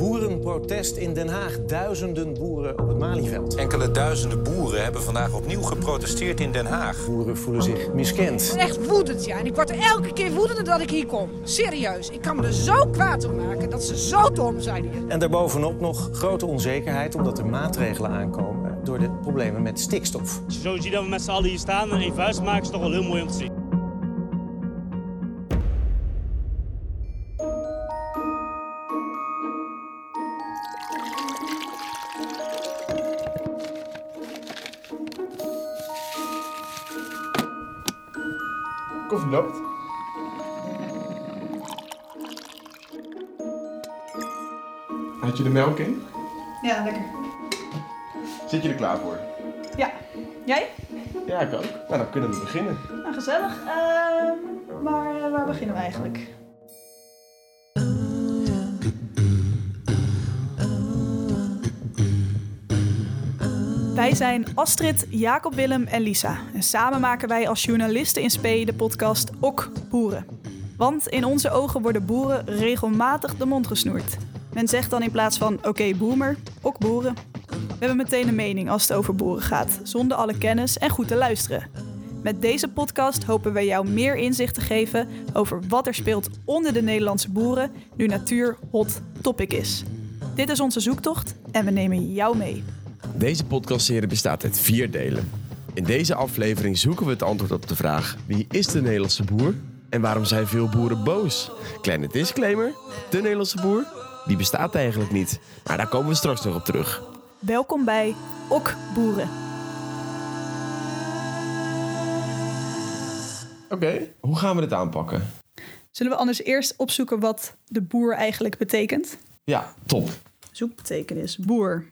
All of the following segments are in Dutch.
Boerenprotest in Den Haag. Duizenden boeren op het Malieveld. Enkele duizenden boeren hebben vandaag opnieuw geprotesteerd in Den Haag. Boeren voelen zich miskend. Ik ben echt woedend, ja. En ik word er elke keer woedender dat ik hier kom. Serieus. Ik kan me er zo kwaad om maken dat ze zo dom zijn hier. En daarbovenop nog grote onzekerheid omdat er maatregelen aankomen door de problemen met stikstof. Als je zo ziet dat we met z'n allen hier staan en één vuist maken, is toch wel heel mooi om te zien. Loopt. Had je de melk in? Ja, lekker. Zit je er klaar voor? Ja. Jij? Ja, ik ook. Nou, dan kunnen we beginnen. Nou, gezellig. Ehm, maar eh, waar beginnen we eigenlijk? Wij zijn Astrid, Jacob Willem en Lisa. En samen maken wij als journalisten in Spee de podcast Ok Boeren. Want in onze ogen worden boeren regelmatig de mond gesnoerd. Men zegt dan in plaats van oké boomer, ok boeren. We hebben meteen een mening als het over boeren gaat, zonder alle kennis en goed te luisteren. Met deze podcast hopen wij jou meer inzicht te geven over wat er speelt onder de Nederlandse boeren nu natuur hot topic is. Dit is onze zoektocht en we nemen jou mee. Deze podcastserie bestaat uit vier delen. In deze aflevering zoeken we het antwoord op de vraag: wie is de Nederlandse boer en waarom zijn veel boeren boos? Kleine disclaimer: de Nederlandse boer die bestaat eigenlijk niet, maar daar komen we straks nog op terug. Welkom bij Ok Boeren. Oké, hoe gaan we dit aanpakken? Zullen we anders eerst opzoeken wat de boer eigenlijk betekent? Ja, top. Zoekbetekenis boer.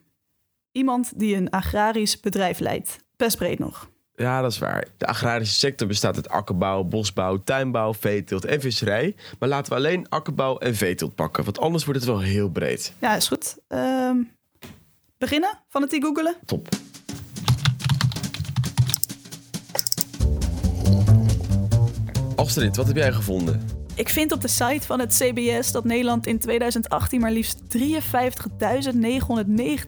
Iemand die een agrarisch bedrijf leidt. Best breed nog. Ja, dat is waar. De agrarische sector bestaat uit akkerbouw, bosbouw, tuinbouw, veeteelt en visserij. Maar laten we alleen akkerbouw en veeteelt pakken, want anders wordt het wel heel breed. Ja, is goed. Ehm, beginnen? Fanatiek googelen? Top. Astrid, wat heb jij gevonden? Ik vind op de site van het CBS dat Nederland in 2018 maar liefst 53.919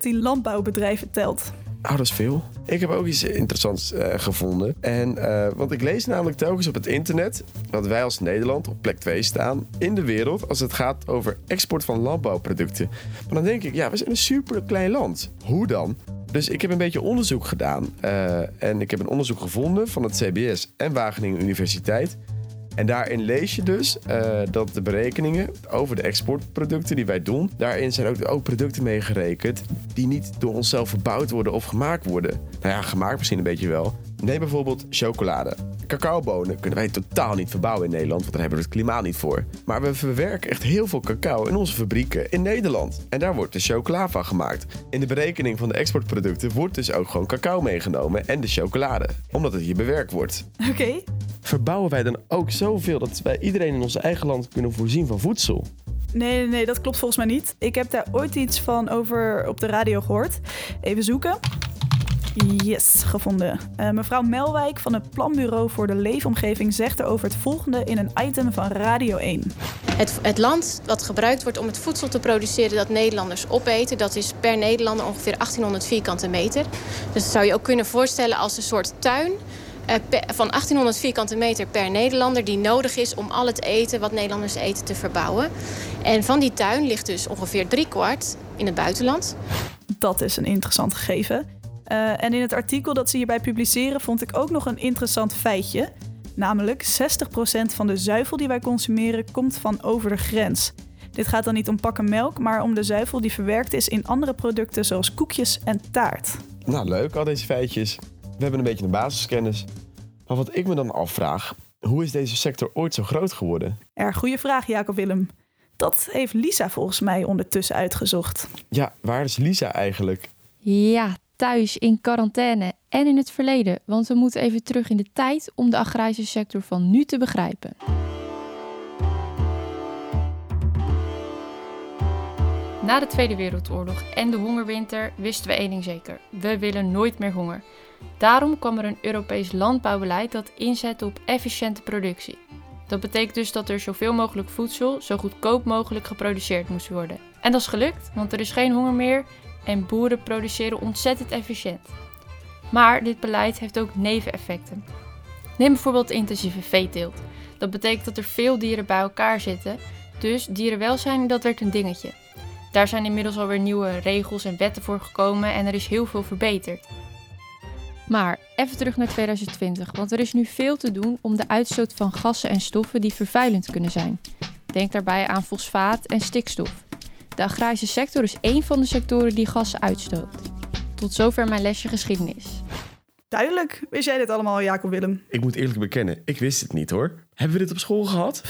landbouwbedrijven telt. Oh, dat is veel. Ik heb ook iets interessants eh, gevonden. En, eh, want ik lees namelijk telkens op het internet dat wij als Nederland op plek 2 staan in de wereld als het gaat over export van landbouwproducten. Maar dan denk ik, ja, we zijn een super klein land. Hoe dan? Dus ik heb een beetje onderzoek gedaan. eh, en ik heb een onderzoek gevonden van het CBS en Wageningen Universiteit. En daarin lees je dus eh, dat de berekeningen over de exportproducten die wij doen, daarin zijn ook, ook producten meegerekend die niet door onszelf verbouwd worden of gemaakt worden. Nou ja, gemaakt misschien een beetje wel. Neem bijvoorbeeld chocolade. Cacaobonen kunnen wij totaal niet verbouwen in Nederland, want daar hebben we het klimaat niet voor. Maar we verwerken echt heel veel cacao in onze fabrieken in Nederland. En daar wordt de chocola van gemaakt. In de berekening van de exportproducten wordt dus ook gewoon cacao meegenomen en de chocolade, omdat het hier bewerkt wordt Oké. verbouwen wij dan ook zoveel dat wij iedereen in ons eigen land kunnen voorzien van voedsel? Nee, nee, nee, dat klopt volgens mij niet. Ik heb daar ooit iets van over op de radio gehoord. Even zoeken. Yes, gevonden. Eh, mevrouw Melwijk van het Planbureau voor de Leefomgeving zegt erover het volgende in een item van Radio 1. Het, het land wat gebruikt wordt om het voedsel te produceren dat Nederlanders opeten, dat is per Nederlander ongeveer 1800 vierkante meter. Dus dat zou je ook kunnen voorstellen als een soort tuin eh, van 1800 vierkante meter per Nederlander die nodig is om al het eten wat Nederlanders eten te verbouwen. En van die tuin ligt dus ongeveer driekwart in het buitenland. Dat is een interessant gegeven. Eh, en in het artikel dat ze hierbij publiceren vond ik ook nog een interessant feitje. Namelijk 60% van de zuivel die wij consumeren komt van over de grens. Dit gaat dan niet om pakken melk, maar om de zuivel die verwerkt is in andere producten zoals koekjes en taart. Nou, leuk al deze feitjes. We hebben een beetje een basiskennis. Maar wat ik me dan afvraag, hoe is deze sector ooit zo groot geworden? Erg goede vraag, Jacob Willem. Dat heeft Lisa volgens mij ondertussen uitgezocht. Ja, waar is Lisa eigenlijk? Ja, thuis in quarantaine en in het verleden, want we moeten even terug in de tijd om de agrarische sector van nu te begrijpen. Na de Tweede Wereldoorlog en de hongerwinter wisten we één ding zeker: we willen nooit meer honger. Daarom kwam er een Europees landbouwbeleid dat inzette op efficiënte productie. Dat betekent dus dat er zoveel mogelijk voedsel zo goedkoop mogelijk geproduceerd moest worden. En dat is gelukt, want er is geen honger meer en boeren produceren ontzettend efficiënt. Maar dit beleid heeft ook neveneffecten. Neem bijvoorbeeld intensieve veeteelt. Dat betekent dat er veel dieren bij elkaar zitten, dus dierenwelzijn dat werd een dingetje. Daar zijn inmiddels alweer nieuwe regels en wetten voor gekomen en er is heel veel verbeterd. Maar even terug naar 2020, want er is nu veel te doen om de uitstoot van gassen en stoffen die vervuilend kunnen zijn. Denk daarbij aan fosfaat en stikstof. De agrarische sector is één van de sectoren die gassen uitstoot. Tot zover mijn lesje geschiedenis. Duidelijk. Wist jij dit allemaal, Jacob Willem? Ik moet eerlijk bekennen, ik wist het niet hoor. Hebben we dit op school gehad?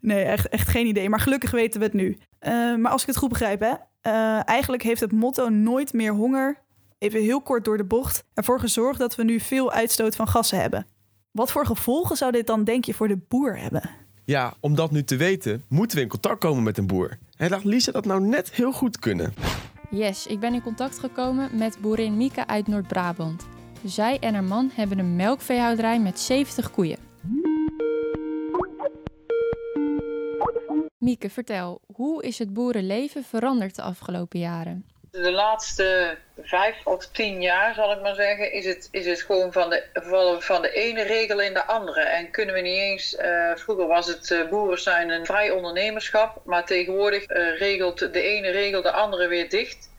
Nee, echt, echt geen idee. Maar gelukkig weten we het nu. Uh, maar als ik het goed begrijp, hè? Uh, eigenlijk heeft het motto nooit meer honger, even heel kort door de bocht, ervoor gezorgd dat we nu veel uitstoot van gassen hebben. Wat voor gevolgen zou dit dan, denk je, voor de boer hebben? Ja, om dat nu te weten, moeten we in contact komen met een boer. En laat Lisa dat nou net heel goed kunnen. Yes, ik ben in contact gekomen met boerin Mieke uit Noord-Brabant. Zij en haar man hebben een melkveehouderij met 70 koeien. Mieke, vertel, hoe is het boerenleven veranderd de afgelopen jaren? De laatste vijf of tien jaar, zal ik maar zeggen, is het, is het gewoon van de, van de ene regel in de andere. En kunnen we niet eens, uh, vroeger was het uh, boeren zijn een vrij ondernemerschap, maar tegenwoordig uh, regelt de ene regel de andere weer dicht.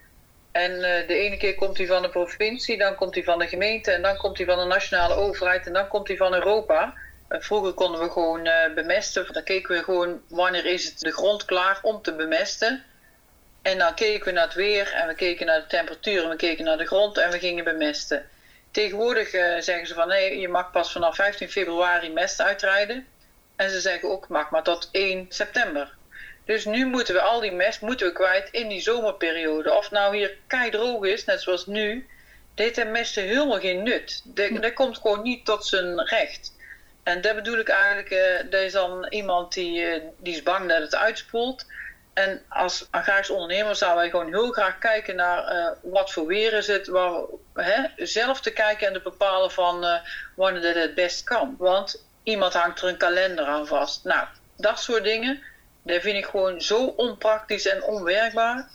En de ene keer komt hij van de provincie, dan komt hij van de gemeente en dan komt hij van de nationale overheid en dan komt hij van Europa. Vroeger konden we gewoon bemesten. Dan keken we gewoon wanneer is het de grond klaar om te bemesten. En dan keken we naar het weer en we keken naar de temperatuur en we keken naar de grond en we gingen bemesten. Tegenwoordig uh, zeggen ze van nee, je mag pas vanaf 15 februari mest uitrijden. En ze zeggen ook mag maar tot 1 september. Dus nu moeten we al die mest moeten we kwijt in die zomerperiode. Of nou hier kei droog is, net zoals nu, dit heeft mesten helemaal geen nut. Dat, dat komt gewoon niet tot zijn recht. En dat bedoel ik eigenlijk, uh, er is dan iemand die, uh, die is bang dat het uitspoelt. En als agrarisch ondernemer zouden wij gewoon heel graag kijken naar uh, wat voor weer is het. Waar, hè, zelf te kijken en te bepalen van uh, wanneer dit het best kan. Want iemand hangt er een kalender aan vast. Nou, dat soort dingen, dat vind ik gewoon zo onpraktisch en onwerkbaar.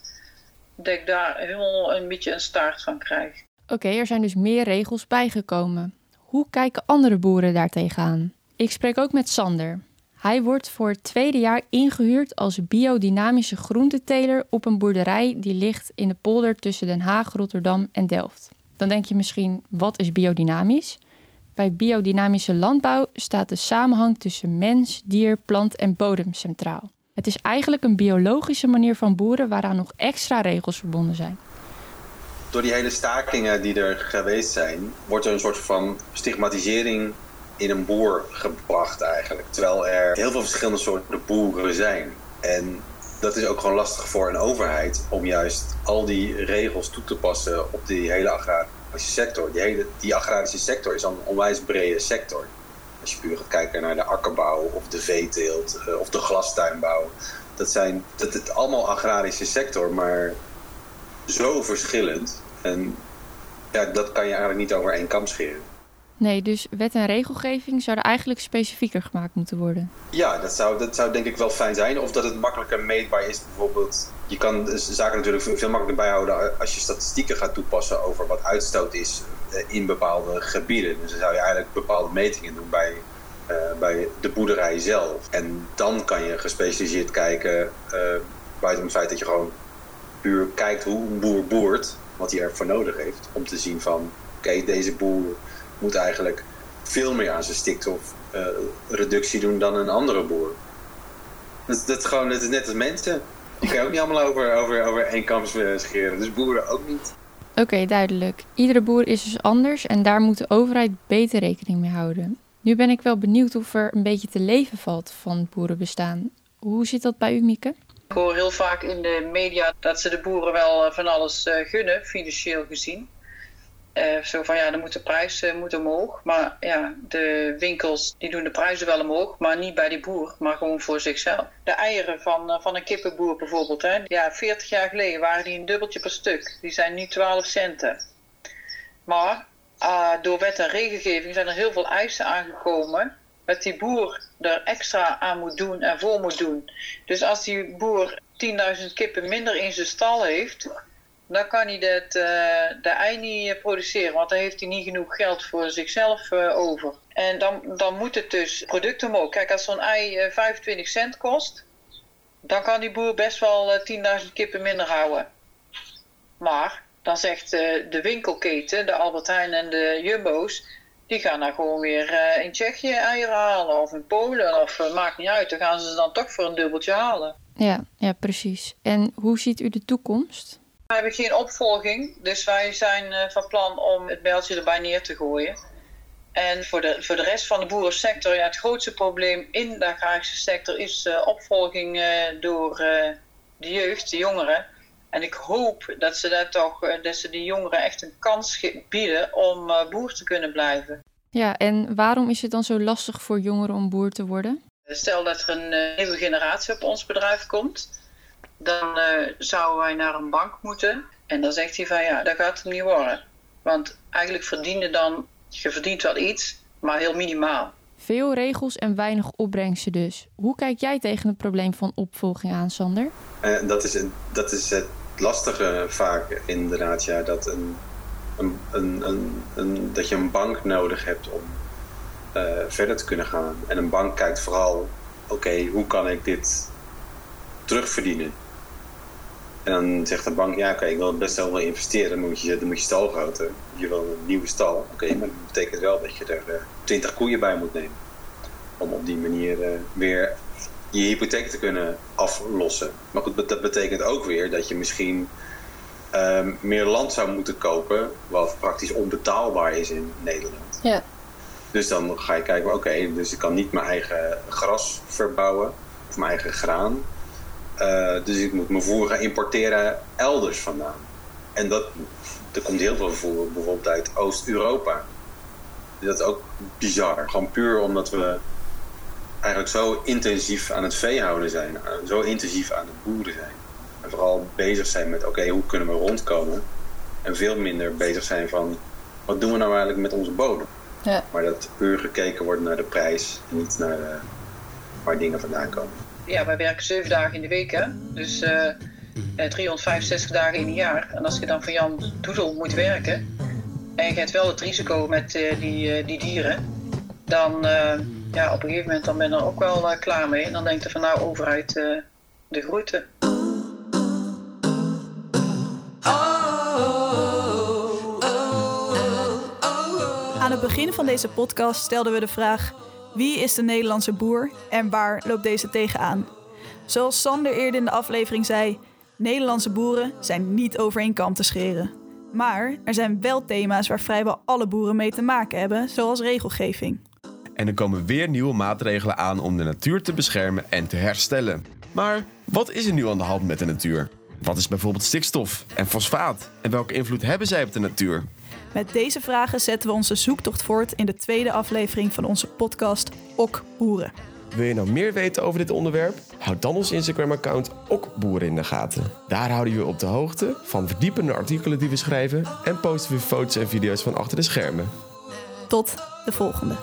Dat ik daar helemaal een beetje een start van krijg. Oké, er zijn dus meer regels bijgekomen. Hoe kijken andere boeren daar tegenaan? Ik spreek ook met Sander. Hij wordt voor het tweede jaar ingehuurd als biodynamische groenteteler op een boerderij die ligt in de polder tussen Den Haag, Rotterdam en Delft. Dan denk je misschien, wat is biodynamisch? Bij biodynamische landbouw staat de samenhang tussen mens, dier, plant en bodem centraal. Het is eigenlijk een biologische manier van boeren waaraan nog extra regels verbonden zijn. Door die hele stakingen die er geweest zijn, wordt er een soort van stigmatisering in een boer gebracht eigenlijk. Terwijl er heel veel verschillende soorten boeren zijn. En dat is ook gewoon lastig voor een overheid om juist al die regels toe te passen op die hele agrarische sector. Die, hele, die agrarische sector is een onwijs brede sector. Als je puur gaat kijken naar de akkerbouw of de veeteelt uh, of de glastuinbouw. Dat zijn dat het allemaal agrarische sector, maar zo verschillend. En ja, dat kan je eigenlijk niet over één kam scheren. Nee, dus wet en regelgeving zouden eigenlijk specifieker gemaakt moeten worden. Ja, dat zou, dat zou denk ik wel fijn zijn. Of dat het makkelijker meetbaar is. Bijvoorbeeld, je kan zaken natuurlijk veel makkelijker bijhouden als je statistieken gaat toepassen over wat uitstoot is in bepaalde gebieden. Dus dan zou je eigenlijk bepaalde metingen doen bij, uh, bij de boerderij zelf. En dan kan je gespecialiseerd kijken, uh, buiten het feit dat je gewoon puur kijkt hoe een boer boert, wat hij ervoor nodig heeft. Om te zien van, oké, deze boer moet eigenlijk veel meer aan zijn stikstofreductie uh, doen dan een andere boer. Dat, dat, gewoon, dat is net als mensen. Die kan je ook niet allemaal over, over, over één kam scheren. Dus boeren ook niet. Oké, okay, duidelijk. Iedere boer is dus anders en daar moet de overheid beter rekening mee houden. Nu ben ik wel benieuwd of er een beetje te leven valt van het boerenbestaan. Hoe zit dat bij u, Mieke? Ik hoor heel vaak in de media dat ze de boeren wel van alles gunnen, financieel gezien. Uh, zo van ja, dan de prijs uh, moet omhoog. Maar ja, de winkels die doen de prijzen wel omhoog, maar niet bij die boer, maar gewoon voor zichzelf. De eieren van, uh, van een kippenboer bijvoorbeeld, hè, ja, 40 jaar geleden waren die een dubbeltje per stuk. Die zijn nu 12 centen. Maar door wet en regelgeving zijn er heel veel eisen aangekomen dat die boer er extra aan moet doen en voor moet doen. Dus als die boer 10.000 kippen minder in zijn stal heeft, dan kan hij dat, uh, de ei niet produceren, want dan heeft hij niet genoeg geld voor zichzelf uh, over. En dan, dan moet het dus producten omhoog. Kijk, als zo'n ei uh, 25 cent kost, dan kan die boer best wel 10.000 kippen minder houden. Maar dan zegt de winkelketen, de Albert Heijn en de Jumbo's, die gaan dan gewoon weer in Tsjechië eieren halen of in Polen of maakt niet uit. Dan gaan ze dan toch voor een dubbeltje halen. Ja, ja, precies. En hoe ziet u de toekomst? We hebben geen opvolging, dus wij zijn uh, van plan om het bijltje erbij neer te gooien. En voor de, voor de rest van de boerensector, ja, het grootste probleem in de agrarische sector is opvolging door de jeugd, de jongeren. En ik hoop dat ze dat toch, dat ze die jongeren echt een kans bieden om boer te kunnen blijven. Ja, en waarom is het dan zo lastig voor jongeren om boer te worden? Stel dat er een nieuwe generatie op ons bedrijf komt, dan uh, zouden wij naar een bank moeten. En dan zegt hij van ja, dat gaat het niet worden. Want eigenlijk verdiende dan, je verdient wel iets, maar heel minimaal. Veel regels en weinig opbrengsten dus. Hoe kijk jij tegen het probleem van opvolging aan, Sander? Uh, dat, is een, dat is het lastige vaak inderdaad, ja, dat, een, een, een, een, dat je een bank nodig hebt om uh, verder te kunnen gaan. En een bank kijkt vooral, oké, okay, hoe kan ik dit terugverdienen? En dan zegt de bank, ja oké, okay, ik wil best wel investeren, dan moet je, dan moet je stalgrootte. Je wil een nieuwe stal, oké, okay, maar dat betekent wel dat je er uh, 20 koeien bij moet nemen. Om op die manier uh, weer je hypotheek te kunnen aflossen. Maar goed, dat betekent ook weer dat je misschien uh, meer land zou moeten kopen, wat praktisch onbetaalbaar is in Nederland. Ja. Dus dan ga je kijken, oké, okay, dus ik kan niet mijn eigen gras verbouwen of mijn eigen graan. Uh, dus ik moet mijn voer gaan importeren elders vandaan. En dat, er komt heel veel voer bijvoorbeeld uit Oost-Europa. Dat is ook bizar. Gewoon puur omdat we eigenlijk zo intensief aan het veehouden zijn. Zo intensief aan het boeren zijn. En vooral bezig zijn met, oké, okay, hoe kunnen we rondkomen? En veel minder bezig zijn van, wat doen we nou eigenlijk met onze bodem? Ja. Maar dat puur gekeken wordt naar de prijs en niet naar de, waar dingen vandaan komen. Ja, wij werken zeven dagen in de week, hè? dus uh, 365 dagen in een jaar. En als je dan voor Jan Doedel moet werken en je hebt wel het risico met uh, die, uh, die dieren, dan ja, op een gegeven moment dan ben je er ook wel klaar mee. En dan denk je van nou, overheid de groeten. Aan het begin van deze podcast stelden we de vraag: wie is de Nederlandse boer en waar loopt deze tegenaan? Zoals Sander eerder in de aflevering zei: Nederlandse boeren zijn niet over kam te scheren. Maar er zijn wel thema's waar vrijwel alle boeren mee te maken hebben, zoals regelgeving. En er komen weer nieuwe maatregelen aan om de natuur te beschermen en te herstellen. Maar wat is er nu aan de hand met de natuur? Wat is bijvoorbeeld stikstof en fosfaat? En welke invloed hebben zij op de natuur? Met deze vragen zetten we onze zoektocht voort in de tweede aflevering van onze podcast Ok Boeren. Wil je nou meer weten over dit onderwerp? Houd dan ons Instagram-account Ok Boeren in de gaten. Daar houden we je op de hoogte van verdiepende artikelen die we schrijven en posten we foto's en video's van achter de schermen. Tot de volgende.